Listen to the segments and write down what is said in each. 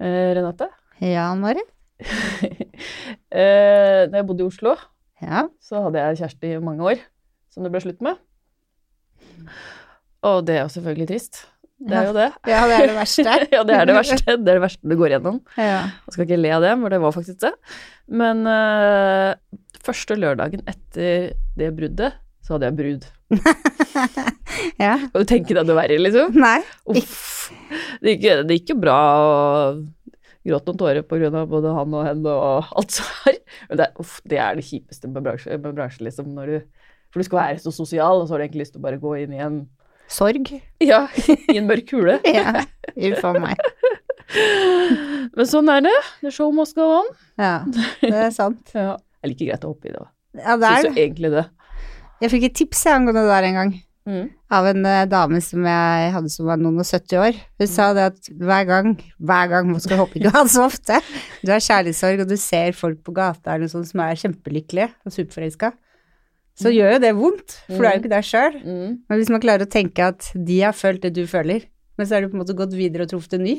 Eh, Renate? Ja, Mari? eh, da jeg bodde i Oslo, Ja. så hadde jeg kjæreste i mange år, som det ble slutt med. Og det er jo selvfølgelig trist. Det er jo det. Ja, det er det verste. ja, det er det verste. Det er det verste du går gjennom. Ja. Jeg skal ikke le av det, for det var faktisk det. Men uh, første lørdagen etter det bruddet, så hadde jeg brudd. ja. Kan du tenke deg det verre, liksom? Nei. Uff. Det gikk, det gikk jo bra å gråt noen tårer på grunn av både han og henne og alt som er. Men det, uff, det er det kjipeste med bransje, med bransje liksom, når du For du skal være så sosial, og så har du egentlig lyst til å bare gå inn i en Sorg. Ja, i en mørk kule. Ja. Uff a meg. Men sånn er det. The show must go on. Ja, det er sant. Ja. Det er like greit å hoppe i det, da. Ja, det Syns er jo egentlig det. Jeg fikk et tips angående det der en gang. Mm. Av en uh, dame som jeg hadde som var noen og 70 år. Hun sa det at hver gang, hver gang, man skal hoppe ikke ha det så ofte, du har kjærlighetssorg og du ser folk på gata eller noe sånt som er kjempelykkelige og superforelska, så gjør jo det vondt, for du er jo ikke der sjøl. Mm. Men hvis man klarer å tenke at de har følt det du føler, men så har du på en måte gått videre og truffet en ny,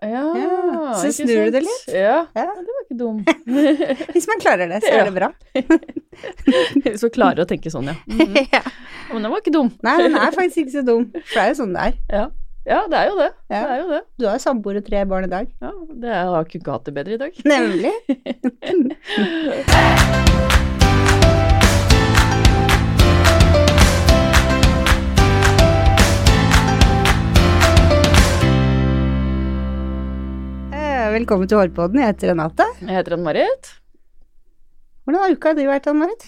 Ja, Ja, så snur du det litt. Ja. Ja. det var ikke dum. hvis man klarer det, så er det bra. Hvis man klarer å tenke sånn, ja. Mm. ja. Men den var ikke dum. Nei, den er faktisk ikke så dum, for det er jo sånn det er. Ja. ja, det er jo det. Det er jo det. Du har jo samboer og tre barn i dag. Ja, det er, jeg har ikke hatt det bedre i dag. Nemlig. Velkommen til Hårpodden. Jeg heter Renate. Jeg heter Ann-Marit. Hvordan har uka di vært, Ann-Marit?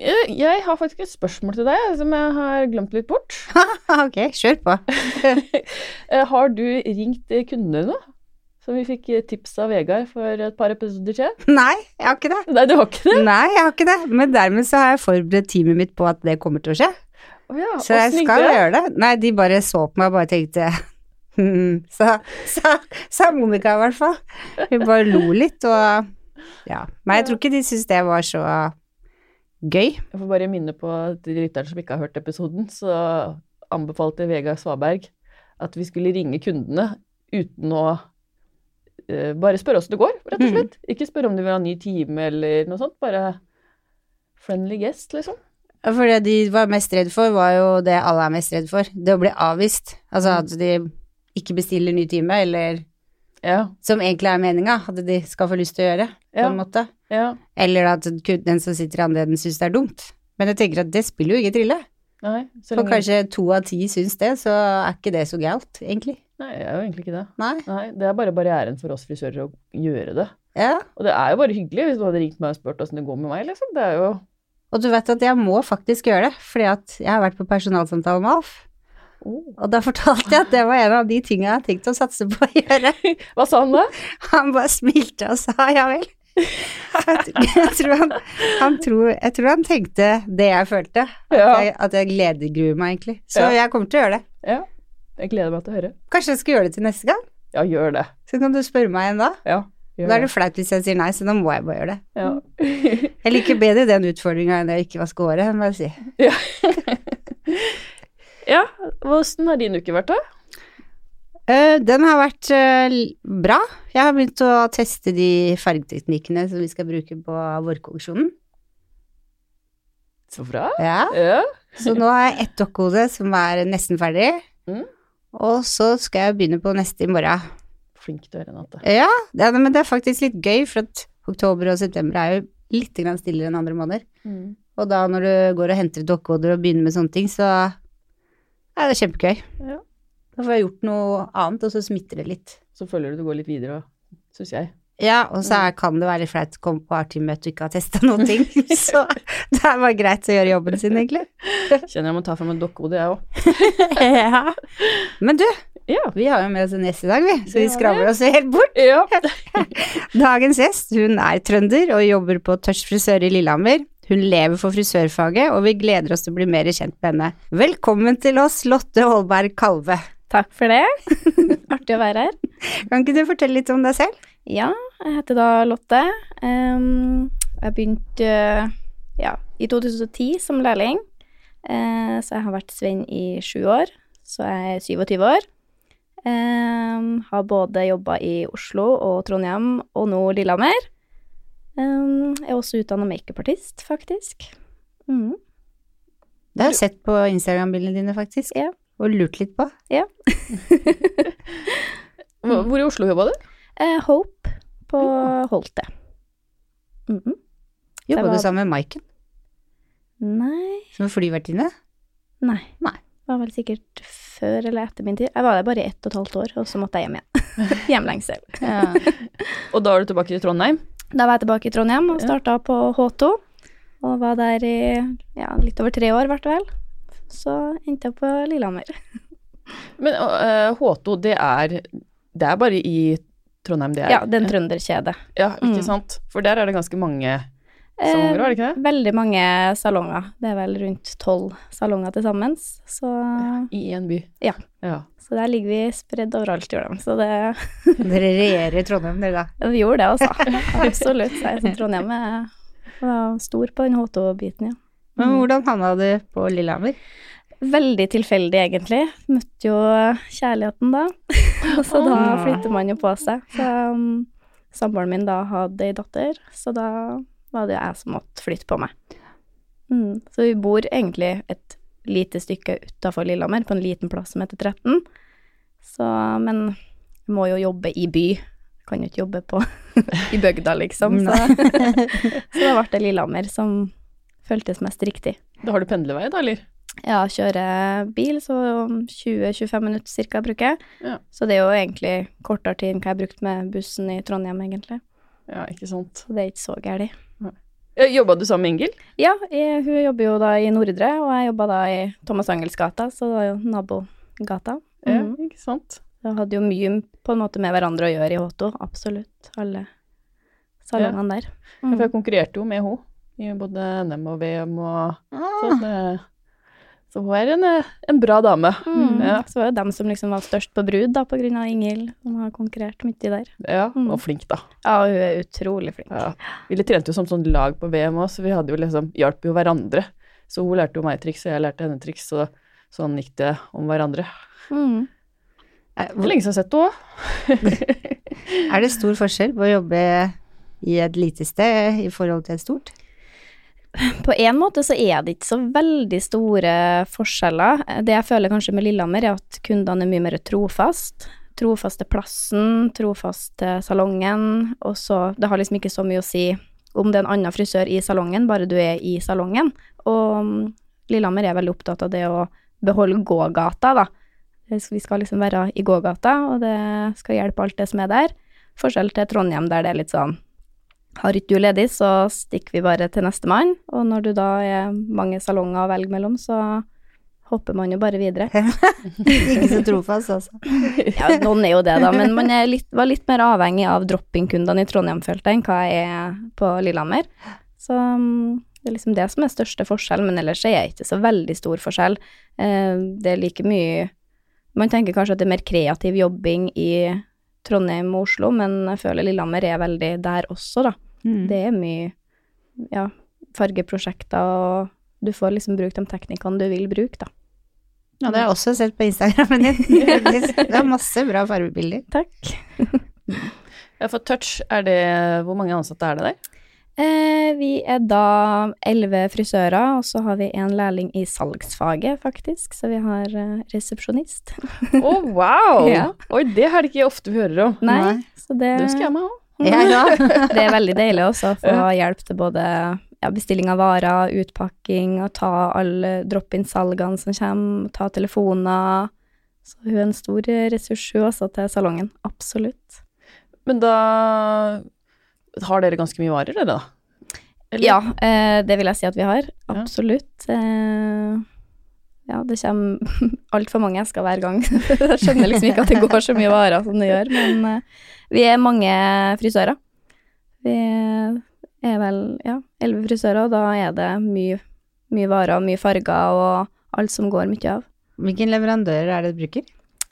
Jeg, jeg har faktisk et spørsmål til deg som jeg har glemt litt bort. ok, kjør på. Eh, Har du ringt eh, kundene nå? Som vi fikk eh, tips av Vegard for et par episoder siden? Nei, jeg har ikke det. Nei, du har ikke det? Nei, jeg har ikke det. Men dermed så har jeg forberedt teamet mitt på at det kommer til å skje. Oh ja, Så jeg skal gjøre det. Nei, de bare så på meg og bare tenkte hmm, sa, sa, sa Monica i hvert fall. Hun bare lo litt og Ja. Men jeg tror ikke de syntes det var så gøy. Jeg får bare minne på de lytterne som ikke har hørt episoden, så anbefalte Vegard Svaberg at vi skulle ringe kundene uten å uh, bare spørre åssen det går, rett og slett. slett. Ikke spørre om de vil ha ny time eller noe sånt, bare friendly guest, liksom. For det de var mest redd for, var jo det alle er mest redd for. Det å bli avvist. Altså at de ikke bestiller ny time, eller Ja, som egentlig er meninga, at de skal få lyst til å gjøre, på Ja. en måte. ja. Eller at den som sitter i andre enden syns det er dumt. Men jeg tenker at det spiller jo ingen trille. Nei, så For kanskje to av ti syns det, så er ikke det så galt, egentlig. Nei, det er jo egentlig ikke det. Nei. Nei, det er bare barrieren for oss frisører å gjøre det. Ja. Og det er jo bare hyggelig hvis du hadde ringt meg og spurt åssen det går med meg, liksom. Det er jo Og du vet at jeg må faktisk gjøre det, fordi at jeg har vært på personalsamtale med Alf. Oh. Og da fortalte jeg at det var en av de tinga jeg hadde tenkt å satse på å gjøre. Hva sa han da? Han bare smilte og sa ja vel. Jeg, jeg, tror han, han tror, jeg tror han tenkte det jeg følte. At Ja. jeg, at jeg gledegruer meg, egentlig. Så Ja. jeg kommer til å gjøre det. ja. Jeg gleder meg til å høre. Kanskje jeg skal gjøre det til neste gang? Ja, gjør det. Så kan du spørre meg igjen da. Ja. Da er det flaut hvis jeg sier nei, så da må jeg bare gjøre det. Ja. Jeg liker bedre den utfordringa enn å ikke vaske håret, må jeg si. ja. ja. hvordan har din uke vært, da? Eh, den har vært eh, bra. Jeg har begynt å teste de fargeteknikkene som vi skal bruke på vårkolleksjonen. Så bra. Ja. Ja. Så nå har jeg ett dokkehode som er nesten ferdig. Mm. Og så skal jeg begynne på neste i morgen. Flink du er, Renate. Ja, det men det er faktisk litt gøy, for at oktober og september er jo litt stillere enn andre måneder. Mm. Og da når du går og henter dokkehoder og begynner med sånne ting, så er det kjempegøy. Ja. Da får jeg gjort noe annet, og så smitter det litt. Så føler du du går litt videre, syns jeg. Ja, og så er, kan det være litt flaut å komme på A-teammøte og ikke ha testa noen ting. Så det er bare greit å gjøre jobben sin, egentlig. Kjenner jeg må ta fram et dokkehode, jeg òg. Ja. Men du, Ja. vi har jo med oss en gjest i dag, vi, så Det vi skravler oss helt bort. ja. Dagens gjest, hun er trønder og jobber på Tørs frisør i Lillehammer. Hun lever for frisørfaget, og vi gleder oss til å bli mer kjent med henne. Velkommen til oss, Lotte Holberg Kalve. Takk for det. Artig å være her. Kan ikke du fortelle litt om deg selv? Ja, jeg heter da Lotte. Jeg begynte eh, ja, i 2010 som lærling, Eh, så jeg har vært Svein i sju år, så jeg er 27 år. Har både jobba i Oslo og Trondheim, og nå Lillehammer. Ehm, er også utdanna makeupartist, faktisk. Mm. Det har jeg sett på Instagram-bildene dine, faktisk. Ja. Og lurt litt på. Hvor hvor i Oslo jobba du? Eh, Hope på Holte. Mhm. Jobba var- du sammen med Maiken, Nei som er flyvertinne? Nei. Nei. Det var vel sikkert før eller etter min tid. Jeg var der bare i ett og et halvt år, og så måtte jeg hjem igjen. Hjemlengsel. Ja. Og da er du tilbake til Trondheim? Da var jeg tilbake i Trondheim og Ja. starta på H2. Og var der i ja, litt over tre år, hvert vel. Så endte jeg på Lillehammer. Men uh, H2, det er, det er bare i Trondheim det er? Ja, det er en trønderkjede. Ja, ikke Mm. sant? For der er det ganske mange salonger, er det ikke det? Eh, veldig mange salonger. Det er vel rundt tolv salonger til sammen. Så, I én by. Ja. ja. Så der ligger vi spredd overalt, gjør de. Så det Dere regjerer i Trondheim, dere da. Vi gjorde det, altså. Absolutt. Så Trondheim er, stor på den H2-biten, ja. Men hvordan havna du på Lillehammer? Veldig tilfeldig, egentlig. Møtte jo kjærligheten da. så da Ah. flytter man jo på seg. Så um, samboeren min da hadde ei datter, så da var det jeg som måtte flytte på meg. Mm. Så vi bor egentlig et lite stykke utafor Lillehammer, på en liten plass som heter 13. Så, men vi må jo jobbe i by. Kan jo ikke jobbe på i bygda, liksom. Så, så da ble det Lillehammer som føltes mest riktig. Da har du pendlervei, da, eller? Ja, kjøre bil, så 20-25 minutter ca. bruker jeg. Ja. Så det er jo egentlig kortere tid enn hva jeg brukte med bussen i Trondheim, egentlig. Ja, ikke sant. Så det er ikke så gærent. Jobba du sammen med Ingel? Ja, jeg, hun jobber jo da i Nordre, og jeg jobba da i Thomas Angels gata, så det var jo nabogata. Ja, Mm. ikke sant. Så hadde jo mye på en måte med hverandre å gjøre i H2, absolutt. Alle salongene der. Ja, Mm. For jeg konkurrerte jo med henne i både NM og VM og Ah, sånn. Eh, Så hun er en, eh, en bra dame. Mm. Ja. Så var jo dem som liksom var størst på brud, da, på grunn av Inghild, som har konkurrert mye der. Ja, Mm. og flink, da. Ja, hun er utrolig flink. Ja. Vi trente jo som sånn lag på VM òg, så vi hadde jo liksom hjalp jo hverandre. Så hun lærte jo meg triks, og jeg lærte henne triks, så sånn gikk det om hverandre. Mm. Eh, Det hvor- lenge siden jeg har sett henne òg. Er det stor forskjell på å jobbe i et lite sted i forhold til et stort? På en måte så er det ikke så veldig store forskjeller. Det jeg føler kanskje med Lillehammer, er at kundene er mye mer trofast. Trofast til plassen, trofast til salongen, og så Det har liksom ikke så mye å si om det er en annen frisør i salongen, bare du er i salongen. Og mm, Lillehammer er veldig opptatt av det å beholde gågata, da. Vi skal liksom være i gågata, og det skal hjelpe alt det som er der. Forskjell til Trondheim, der det er litt sånn har ikke du ledig, så stikker vi bare til nestemann. Og når du da er mange salonger å velge mellom, så hopper man jo bare videre. Ikke så trofast, altså. Ja, noen er jo det, da, men man er litt, var litt mer avhengig av drop-in-kundene i Trondheim, følte jeg, enn hva jeg er på Lillehammer. Så mm, det er liksom det som er største forskjell, men ellers er det ikke så veldig stor forskjell. Eh, Det er like mye Man tenker kanskje at det er mer kreativ jobbing i Trondheim og Oslo, men jeg føler Lillehammer er veldig der også, da. Mm. Det er mye ja, fargeprosjekter, og du får liksom brukt de teknikkene du vil bruke, da. Ja, det har jeg også sett på Instagrammen din. Det er masse bra fargebilder. Takk. Ja, for Touch, er det Hvor mange ansatte er det der? Eh, vi er da elleve frisører, og så har vi en lærling i salgsfaget, faktisk, så vi har eh, resepsjonist. Å, wow! Ja. Oi, det er det ikke ofte vi hører om. Nei, Nei. så det, Det skal jeg meg òg. Ja, ja. det er veldig deilig også å få hjelp til både ja, bestilling av varer, utpakking, og ta alle drop-in-salgene som kommer, ta telefoner. Så hun er en stor ressurs hun også til salongen, absolutt. Men da har dere ganske mye varer, dere, da? Eller? Ja, eh, det vil jeg si at vi har. Absolutt. Eh, ja, det kommer altfor mange esker hver gang. jeg skjønner liksom ikke at det går så mye varer som det gjør, men eh, vi er mange frisører. Vi er vel, ja, elleve frisører, og da er det mye, mye varer og mye farger og alt som går mye av. Hvilken leverandører er det du bruker?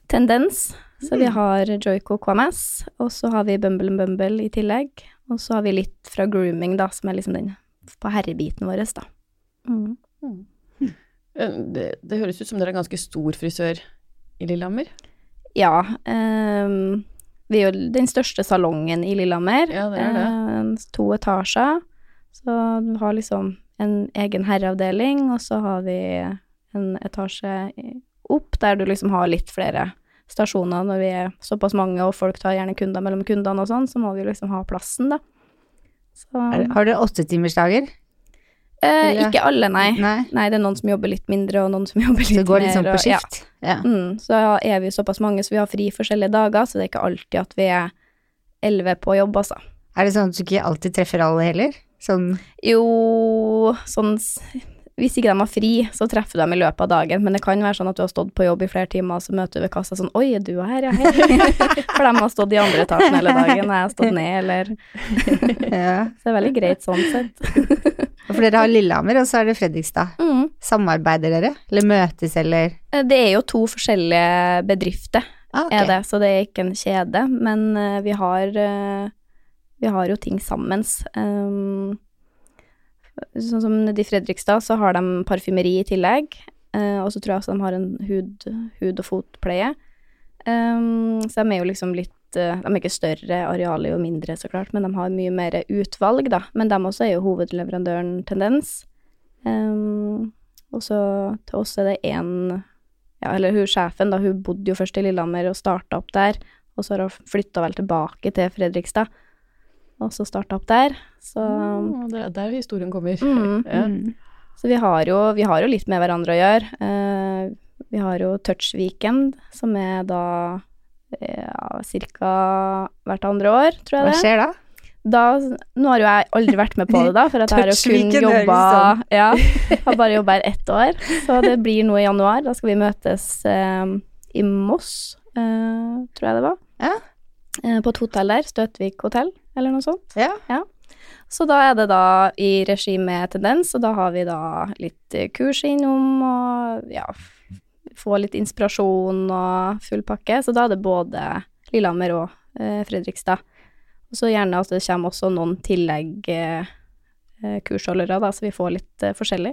Tendens, så vi har Joico KMS, og så har vi Bumble Bumble i tillegg, og så har vi litt fra grooming, da, som er liksom den på herrebiten vår, da. Mm. Mm. Det, det høres ut som dere er ganske stor frisør i Lillehammer. Ja. Um, vi er jo den største salongen i Lillehammer. Ja, det er det. Um, to etasjer. Så du har liksom en egen herreavdeling, og så har vi en etasje opp der du liksom har litt flere stasjoner når vi er såpass mange, og folk tar gjerne kunder mellom kundene og sånn, så må vi liksom ha plassen, da. Så Har dere åttetimersdager? eh, Ikke alle, nei. Nei. Nei, det er noen som jobber litt mindre, og noen som jobber Så mer. det går litt sånn på skift? ja. Ja. Mm, så er vi såpass mange, så vi har fri forskjellige dager, så det er ikke alltid at vi er elleve på jobb, altså. Er det sånn at du ikke alltid treffer alle heller? Sånn Jo, sånn Hvis ikke de har fri, så treffer du dem i løpet av dagen, men det kan være sånn at du har stått på jobb i flere timer, og så møter du ved kassa sånn Oi, er du her, ja, hei. For de har stått i andre etasjen hele dagen, og jeg har stått ned, eller ja. Så det er veldig greit sånn sett. For dere har Lillehammer, og så er det Fredrikstad. Mm. Samarbeider dere? Eller møtes, eller Eh, Det er jo to forskjellige bedrifter, ah, okay. er det, så det er ikke en kjede, men eh, vi har eh, Vi har jo ting sammen. Um, sånn som nede i Fredrikstad, så har de parfymeri i tillegg, eh, og så tror jeg også de har en hud, hud- og fotpleie. Um, så de er jo liksom litt eh, De er ikke større, arealet er jo mindre, så klart, men de har mye mer utvalg, da. Men de også er jo hovedleverandøren Tendens. Um, og så til oss er det én ja, eller hun sjefen, da, hun bodde jo først i Lillehammer og starta opp der, og så har hun flytta vel tilbake til Fredrikstad, og så starta opp der. Så, mm, det er der historien kommer. mm, Ja. Mm. så vi, har jo, vi har jo litt med hverandre å gjøre. Eh, vi har jo Touch Weekend, som er da ja, ca. hvert andre år, tror jeg det. Hva skjer da? Da, nå har jo jeg aldri vært med på det, da, for at jeg har jo kun jobba sånn. Ja, har bare jobba her ett år. Så det blir nå i januar. Da skal vi møtes eh, i Moss, eh, tror jeg det var. Ja. Eh, på et hotell der, Støtvik hotell, eller noe sånt. Ja. Så da er det da i regi med Tendens, og da har vi da litt eh, kurs innom, og ja, få litt inspirasjon og full pakke. Så da er det både Lillehammer og eh, Fredrikstad. Og så gjerne at det kommer også noen tillegg eh, eh, kursholdere, da, så vi får litt eh, forskjellig.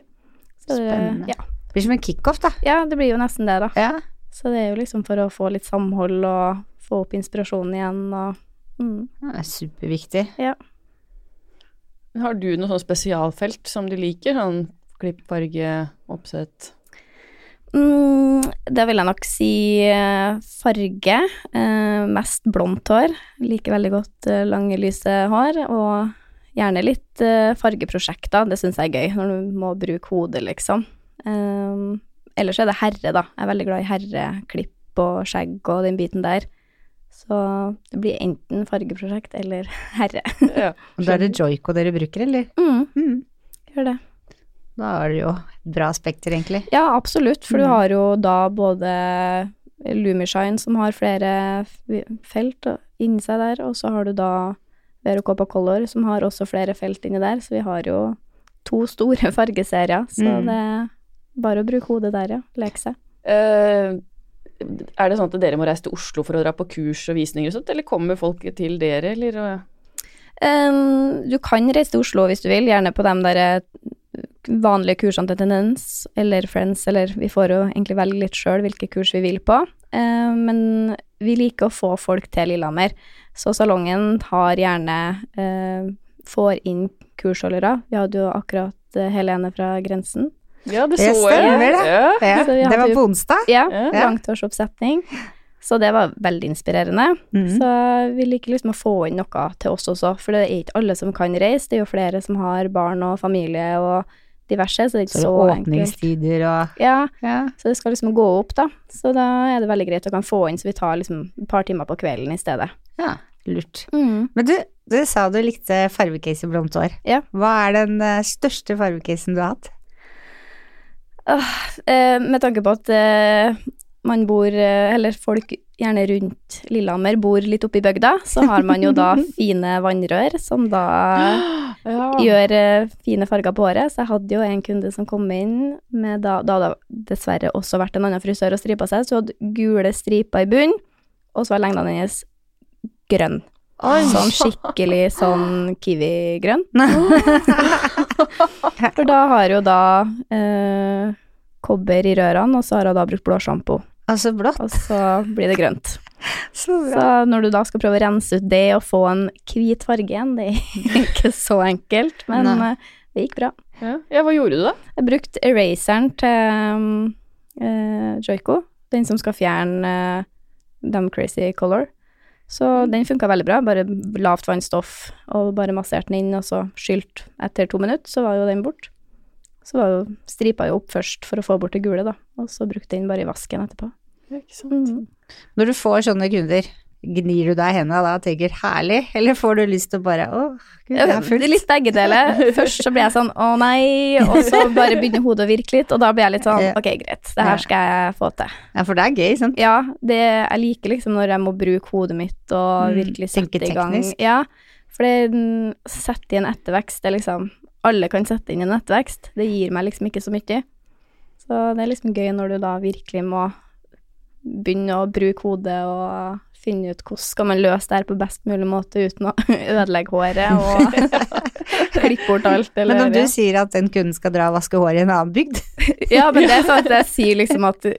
Så, Spennende. Ja. Det blir som en kickoff, da. ja, det blir jo nesten det, da. Ja. Så det er jo liksom for å få litt samhold og få opp inspirasjonen igjen og mm. Det er superviktig. Har du noe sånn spesialfelt som du liker? Sånn klipp, farge, oppsett? Mm, det vil jeg nok si eh, farge. Eh, mest blondt hår. Liker veldig godt eh, lange, lyse hår. Og gjerne litt eh, fargeprosjekter. Det syns jeg er gøy, når du må bruke hodet, liksom. Eh, ellers er det herre, da. Jeg er veldig glad i herreklipp og skjegg og den biten der. Så det blir enten fargeprosjekt eller herre. Ja. Da er det joiko dere bruker, eller? Mm, Mm. gjør det. Da er det jo et bra spekter, egentlig. Ja, absolutt, for du Mm. har jo da både Lumishine, som har flere felt inni seg der, og så har du da Vero Copa Color, som har også flere felt inni der, så vi har jo to store fargeserier, så Mm. det er bare å bruke hodet der, ja. Leke seg. Eh, er det sånn at dere må reise til Oslo for å dra på kurs og visninger og sånt, eller kommer folk til dere, eller? Um, du kan reise til Oslo hvis du vil, gjerne på de der eh, vanlige kursene til Tendens eller Friends, eller vi får jo egentlig velge litt sjøl hvilke kurs vi vil på. Um, men vi liker å få folk til Lillehammer, så salongen har gjerne eh, får inn kursholdere. Vi hadde jo akkurat eh, Helene fra Grensen. Ja, det så jeg. stemmer, det. Ja. Ja, Så det var på onsdag. Ja, Ja. langtårsoppsetning. Så det var veldig inspirerende. Mm. Så vi liker liksom å få inn noe til oss også, for det er ikke alle som kan reise. Det er jo flere som har barn og familie og diverse, så det er ikke så, så åpningstider og Ja, Ja. så det skal liksom gå opp, da. Så da er det veldig greit å kan få inn, så vi tar liksom et par timer på kvelden i stedet. ja lurt. Mm. Men du, du sa du likte blondt hår. Ja. Hva er den eh, største fargecasen du har hatt? Eh, med tanke på at eh, man bor, eh, eller folk gjerne rundt Lillehammer bor litt oppe i bygda, så har man jo da fine vannrør som da Ja. gjør fine farger på håret. Så jeg hadde jo en kunde som kom inn med da, da hadde dessverre også vært en annen frisør og stripa seg, så hun hadde gule striper i bunnen, og så var lengden hennes grønn. Sånn skikkelig sånn kiwi-grønn. For da har jo da eh, kobber i rørene, og så har hun da brukt blå sjampo. Altså blått. og så blir det grønt. Så Så når du da skal prøve å rense ut det og få en hvit farge igjen, det er ikke så enkelt, men Nei. eh, det gikk bra. Ja. ja, hva gjorde du da? Jeg brukte eraseren til uh, Joico, den som skal fjerne uh, Dumb Crazy Color. Så den funka veldig bra, bare lavt vannstoff og bare masserte den inn, og så skylt etter to minutter, så var jo den bort. Så var jo stripa jo opp først for å få bort det gule, da, og så brukte den bare i vasken etterpå. Ikke sant? Mm. Når du får sånne kunder, gnir du deg i hendene da og tenker herlig, eller får du lyst til å bare å, gud, det er Det er litt begge deler. Først så blir jeg sånn å nei, og så bare begynner hodet å virke litt, og da blir jeg litt sånn ok, greit, det her skal jeg få til. Ja, for det er gøy, sant? Ja, det, jeg liker liksom når jeg må bruke hodet mitt og Mm, virkelig sette i gang. teknisk. Ja, for det setter sette i en ettervekst, det liksom Alle kan sette inn en ettervekst. Det gir meg liksom ikke så mye. Så det er liksom gøy når du da virkelig må begynne å bruke hodet og finne ut hvordan skal man løse det her på best mulig måte uten å ødelegge håret og klippe bort alt, eller Men om du sier at den kunden skal dra og vaske håret i en annen bygd Ja, men det er sånn at jeg sier liksom at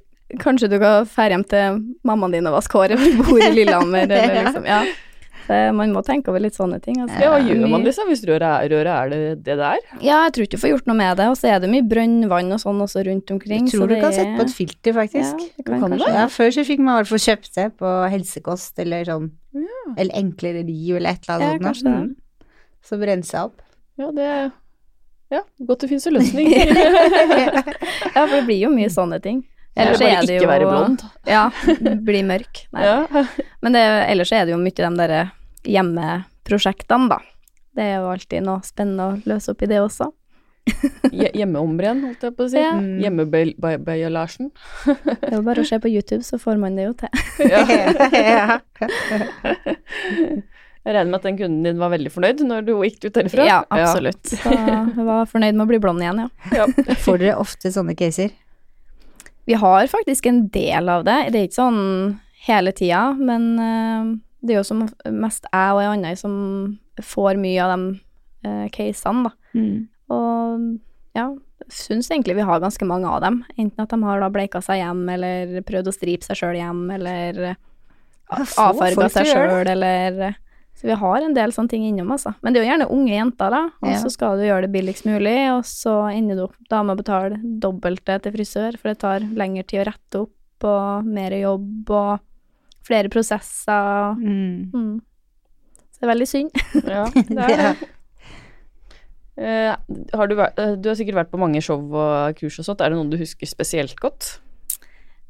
kanskje du kan dra hjem til mammaen din og vaske håret, for du bor i Lillehammer, eller liksom, ja. Så man må tenke over litt sånne ting. Altså. Ja, hva gjør man liksom hvis røret er, røret er det det det er? Ja, jeg tror ikke du får gjort noe med det, og så er det mye brønnvann og sånn også rundt omkring. Jeg tror så du det kan er- sette på et filter, faktisk. Ja, det kan Kan kanskje Ja, før så fikk man i hvert fall kjøpt det på helsekost eller sånn, Ja. eller enklere liv eller et eller annet sånt. kanskje det. Mm. Så rensa opp. Ja, det Ja, godt det finnes en løsning. Ja, for det blir jo mye sånne ting. Eller Ellers bare er det ikke jo være blond. Ja, bli mørk. Nei. Ja. Men det, ellers er det jo mye de derre hjemmeprosjektene, da. Det er jo alltid noe spennende å løse opp i det også. Hjemmeombren, holdt jeg på å si. Ja. Mm. Hjemmebeialasjen. Det er jo bare å se på YouTube, så får man det jo til. Ja. ja. Jeg regner med at den kunden din var veldig fornøyd når du gikk ut derfra? Ja, absolutt. Så jeg var fornøyd med å bli blond igjen, ja. Ja. Får dere ofte sånne caser? Vi har faktisk en del av det. Det er ikke sånn hele tida, men eh, det er jo som mest jeg og ei anna som får mye av de uh, casene, da. Og ja, syns egentlig vi har ganske mange av dem. Enten at de har da bleika seg hjem, eller prøvd å stripe seg sjøl hjem, eller Ja, avfarga seg sjøl, eller Så vi har en del sånne ting innom, altså. Men det er jo gjerne unge jenter, da. Og Ja. så skal du gjøre det billigst mulig, og så ender du opp da med å betale dobbelte til frisør, for det tar lengre tid å rette opp, og mer jobb, og flere prosesser. Mm. Mm. Så det er veldig synd. Ja, det er det. Uh, har du, vært, uh, du har sikkert vært på mange show og kurs og sånt. Er det noen du husker spesielt godt?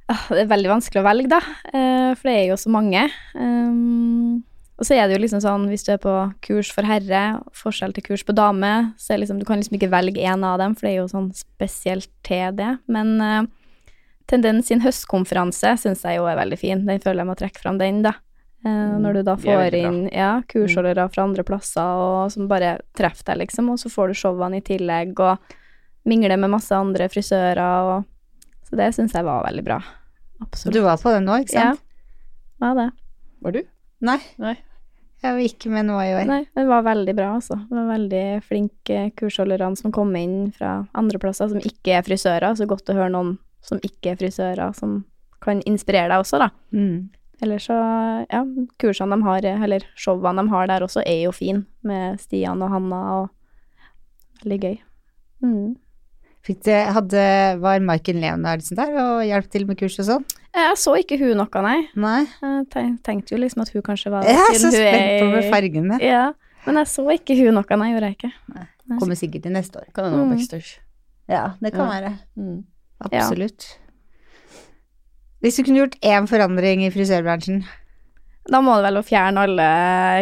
Uh, Det er veldig vanskelig å velge, da, eh, for det er jo så mange. Um, og så er det jo liksom sånn, hvis du er på kurs for herre, forskjell til kurs på dame, så er liksom, du kan liksom ikke velge én av dem, for det er jo sånn spesielt til det. Men uh, Tendens sin høstkonferanse syns jeg jo er veldig fin. Den føler jeg må trekke fram den, da. Mm, når du da får inn ja, kursholdere fra andre plasser og som bare treffer deg, liksom, og så får du showene i tillegg, og mingler med masse andre frisører, og Så det syns jeg var veldig bra. Absolutt. Du var på den nå, ikke sant? Ja, var det. Var du? Nei. Nei. Jeg var ikke med nå i år. Nei, det var veldig bra, altså. Det var veldig flinke kursholderne som kom inn fra andre plasser som ikke er frisører. Så godt å høre noen som ikke er frisører, som kan inspirere deg også, da. Mm. Eller så, ja, kursene de har, eller showene de har der også, er jo fin med Stian og Hanna, og veldig gøy. Mm. Fikk det, hadde, var Maiken Leonardsen der og hjalp til med kurs og sånn? Jeg så ikke hun noe, nei. Nei. Jeg tenkte jo liksom at hun kanskje var der, Jeg er så spent på med fargene. Ja, men jeg så ikke hun noe, nei, gjorde jeg ikke. Kommer sikkert til neste år. Kan hende det Mm. backstage. Ja, det kan Ja. være. Mm. Absolutt. Hvis du kunne gjort én forandring i frisørbransjen Da må det vel å fjerne alle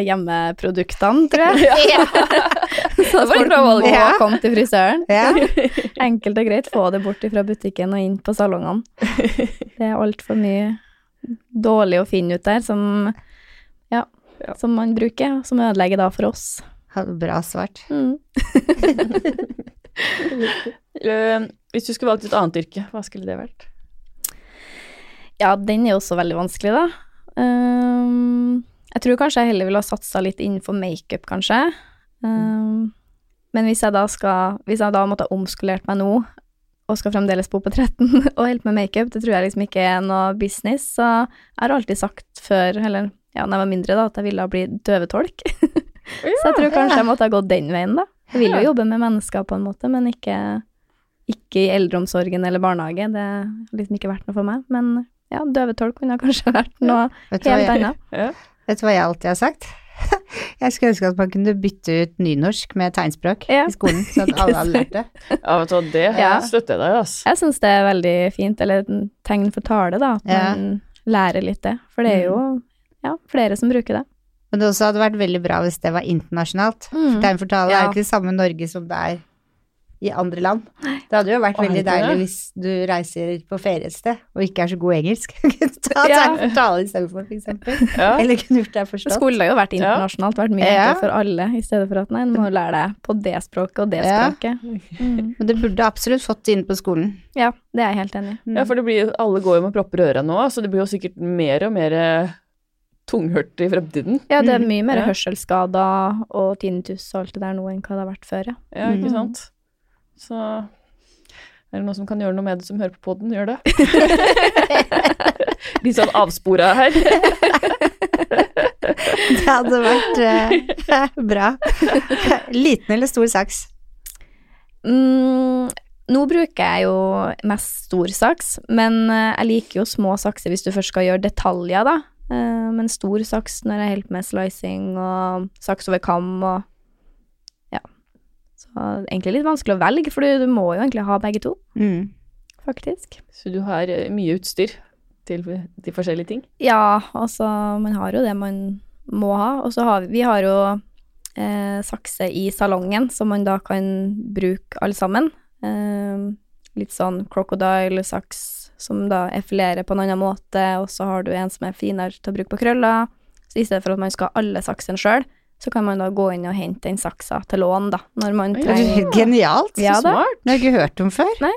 hjemmeproduktene, tror jeg. Så Det var et folk bra valg. må Ja. komme til frisøren. Ja. Enkelt og greit, få det bort fra butikken og inn på salongene. Det er altfor mye dårlig å finne ut der som, ja, Ja. som man bruker, som ødelegger da for oss. Bra svart. Mm. Hvis du skulle valgt et annet yrke, hva skulle det vært? Ja, den er jo også veldig vanskelig, da. Um, jeg tror kanskje jeg heller ville ha satsa litt innenfor makeup, kanskje. Ehm, men hvis jeg da skal Hvis jeg da måtte ha omskolert meg nå, og skal fremdeles bo på 13 og holde med makeup, det tror jeg liksom ikke er noe business. Så jeg har alltid sagt før, eller ja, da jeg var mindre, da, at jeg ville bli døvetolk. så jeg tror kanskje jeg måtte ha gått den veien, da. Jeg vil jo jobbe med mennesker på en måte, men ikke, ikke i eldreomsorgen eller barnehage. Det har liksom ikke vært noe for meg. Men ja, døvetolk kunne kanskje vært noe helt annet. Ja. vet du hva jeg alltid har sagt? Jeg skulle ønske at man kunne bytte ut nynorsk med tegnspråk Ja. i skolen, så at alle hadde lært det. ja, vet du hva, det Ja. støtter jeg deg, altså. Jeg syns det er veldig fint, eller et tegn for tale, da, at Ja. man lærer litt det. For det er jo ja, flere som bruker det. Men det også hadde vært veldig bra hvis det var internasjonalt. Mm. Tegn for tale Ja. er ikke det samme Norge som det er i andre land. Det hadde jo vært Å, veldig deilig hvis du reiser på ferie et sted og ikke er så god engelsk. Ta Ja. tale istedenfor, for eksempel. Ja. Eller kunne gjort deg Det forstått. skulle jo vært internasjonalt, vært mye Ja. for alle, i stedet for at nei, du må lære deg på det språket og det Ja. språket. Mm. Men det burde absolutt fått det inn på skolen. Ja, det er jeg helt enig i. Ja, for det blir, alle går jo med propper i øra nå, så det blir jo sikkert mer og mer eh, tunghørt i fremtiden. Ja, det er Mm, mye mer ja. hørselsskader og tinnitus og alt det der nå enn hva det har vært før, ja. Ja, ikke Mm. sant? Så er det noen som kan gjøre noe med det som hører på podden, gjør det. Litt sånn avspora her. Det hadde vært uh, bra. Liten eller stor saks? Mm, nå bruker jeg jo mest stor saks, men eh, jeg liker jo små sakser hvis du først skal gjøre detaljer, da. Eh, Men stor saks når jeg holder på med slicing og saks over kam og. Så egentlig litt vanskelig å velge, for du må jo egentlig ha begge to, Mm. faktisk. Så du har eh, mye utstyr til de forskjellige ting. Ja, altså, man har jo det man må ha. Og så har vi, vi har jo eh, sakse i salongen, som man da kan bruke alle sammen. Eh, litt sånn crocodile-saks, som da effilerer på en annen måte, og så har du en som er finere til å bruke på krøller. Så i stedet for at man skal ha alle saksene sjøl, så kan man da gå inn og hente den saksa til lån, da, når man er trenger Genialt. Så ja, smart. Det har jeg ikke hørt om før. Nei.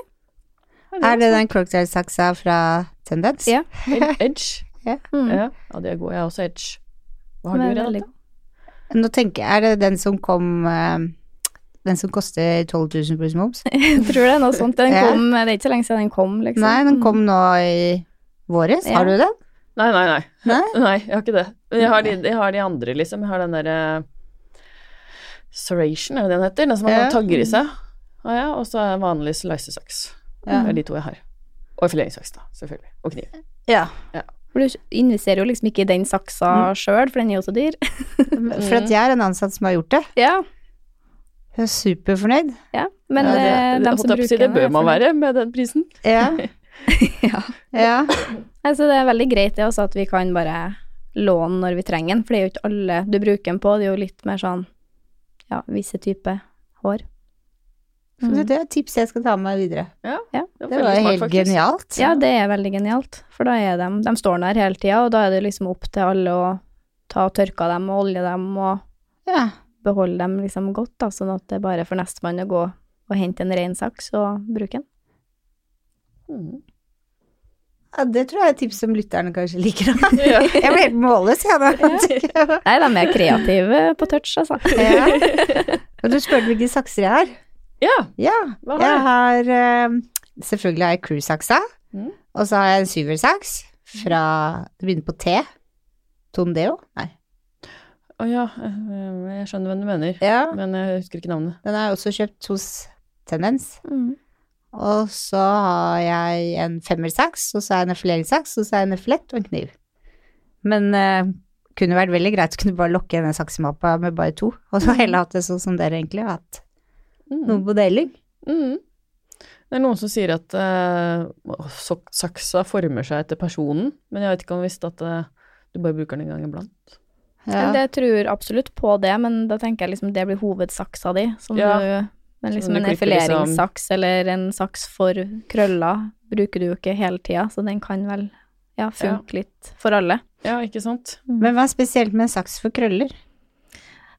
Er det den crocodile-saksa fra Tendens? Ja. Edge. Edge. mm, Ja, ja, det er god. Jeg er også Edge. Hva har du, veldig Nå tenker jeg, er det den som kom eh, Den som koster 12 000 pluss moms? Jeg tror det er noe sånt. Den Ja. det er ikke så lenge siden den kom, liksom. Nei, den Mm. kom nå i våres. Ja. Har du den? Nei, nei, nei. Nei? Nei, jeg har ikke det. Men jeg har de, jeg har de andre, liksom. Jeg har den derre Serration, er det den heter? Den som man Ja. tagger i seg. Ah, ja, og så er vanlig slicesaks. Ja. Det er de to jeg har. Og fileringssaks, da, selvfølgelig. Og kniv. Ja. For du investerer jo liksom ikke i den saksa sjøl, for den er jo så dyr. For at jeg er en ansatt som har gjort det. Ja, Jeg er superfornøyd. ja. Men ja, det, det, dem som bruker bruker det bør man være med den prisen. Ja. Ja. Ja. Altså, det er veldig greit det også at vi kan bare låne når vi trenger den, for det er jo ikke alle du bruker den på. Det er jo litt mer sånn ja, visse typer hår. Så Det er et tips jeg skal ta med meg videre. Ja, Ja, det, Det var helt genialt. Ja, det er veldig genialt, for da er de De står der hele tida, og da er det liksom opp til alle å ta og tørke dem og olje dem og Ja. beholde dem liksom godt, da, sånn at det er bare for nestemann å gå og hente en ren saks og bruke den. Mhm. Ja, det tror jeg er et tips som lytterne kanskje liker. Ja. Jeg ble helt målløs, jeg nå. Nei, de er mer kreative på touch, altså. Ja. Og du spurte hvilke sakser jeg har. ja. Ja, Hva har jeg har eh, Selvfølgelig har jeg crew-saksa, Mm. og så har jeg en syversaks fra Det begynner på T. Tondeo? Nei. Å ja, eh, jeg skjønner hva du mener, Ja, men jeg husker ikke navnet. den er også kjøpt hos Tendens. Mm. Og så har jeg en femmersaks, og så har jeg en effileringssaks, og så har jeg en effilett og en kniv. Men eh, kunne vært veldig greit å kunne bare lokke igjen en saksemappa med bare to, og så heller hatt det sånn som dere egentlig har hatt. Mm. Noe på deling. Mm. Det er noen som sier at uh, saksa former seg etter personen, men jeg vet ikke om visst at uh, du bare bruker den en gang iblant. Ja. Det tror absolutt på det, men da tenker jeg liksom det blir hovedsaksa di, som Ja. du Men liksom en effileringssaks liksom- eller en saks for krøller bruker du jo ikke hele tida, så den kan vel ja, funke litt for alle. Ja, ikke sant? Men hva er spesielt med en saks for krøller?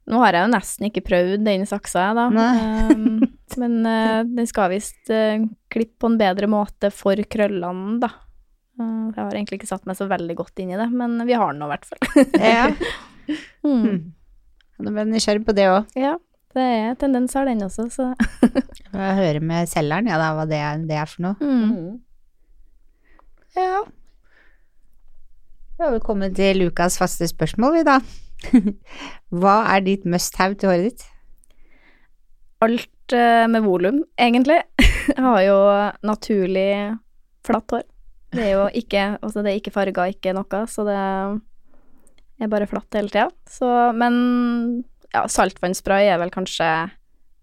Nå har jeg jo nesten ikke prøvd den saksa, jeg, da. Um, men uh, den skal visst uh, klippe på en bedre måte for krøllene, da. Uh, jeg har egentlig ikke satt meg så veldig godt inn i det, men vi har den nå i hvert fall. Ja. mm. Hmm. Nå ble jeg nysgjerrig på det òg. Ja. Det er tendenser, den også, så Jeg hører med selgeren, ja da, hva det er, det er for noe. mm. Mm. Ja. Da har vi kommet til Lukas faste spørsmål, vi da. Hva er ditt must have til håret ditt? Alt eh, med volum, egentlig. Jeg har jo naturlig flatt hår. Det er jo ikke Altså, det er ikke farga, ikke noe, så det er bare flatt hele tida. Så Men ja, saltvannsspray er vel kanskje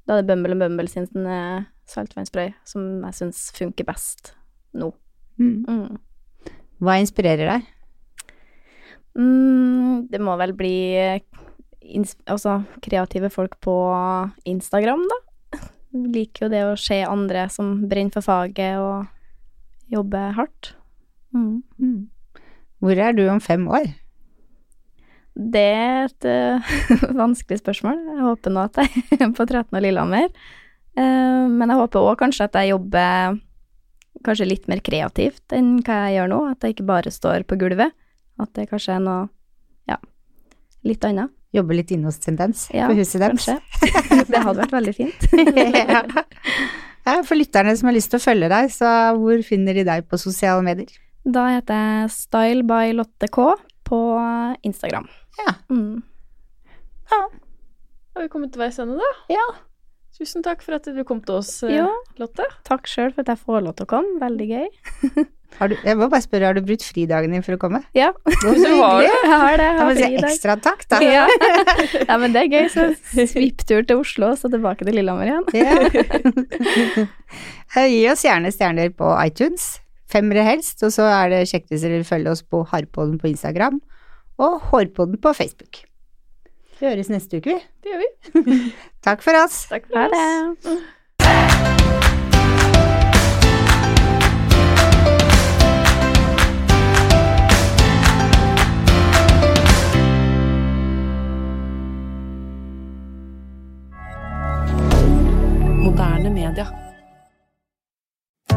Da er det Bumble Bumble sin eh, saltvannsspray som jeg syns funker best nå. Mm. Hva inspirerer deg? Mm, det må vel bli altså, kreative folk på Instagram, da. Liker jo det å se andre som brenner for faget og jobber hardt. Mm. Hvor er du om fem år? Det er et uh, vanskelig spørsmål. Jeg håper nå at jeg er på 13 og Lillehammer. Uh, men jeg håper òg kanskje at jeg jobber kanskje litt mer kreativt enn hva jeg gjør nå. At jeg ikke bare står på gulvet. At det kanskje er noe, ja, litt annet. Jobbe litt inne hos Tendens Ja, på huset deres? Det hadde vært veldig fint. ja. Ja, For lytterne som har lyst til å følge deg, så hvor finner de deg på sosiale medier? Da heter jeg Style by Lotte K på Instagram. Ja. Mm. Har vi kommet til veis ende, da? Ja. Tusen takk for at du kom til oss, ja. Lotte. takk sjøl for at jeg får lov til å komme. Veldig gøy. Har du, jeg må bare spørre, har du brutt fridagen din for å komme? Ja, Så Du har hyggelig. jeg har det. Jeg har må si fri i dag. ekstra takk, da. Ja. ja, men det er gøy. Så svipptur til Oslo, så tilbake til Lillehammer igjen. Ja. Eh, Gi oss gjerne stjerner på iTunes. Femmere helst, og så er det kjekt hvis dere følger oss på Harpollen på Instagram og Hårpodden på Facebook. Vi høres neste uke, vi. Det gjør vi. Takk for oss. Takk for Ha oss. det. Moderne media.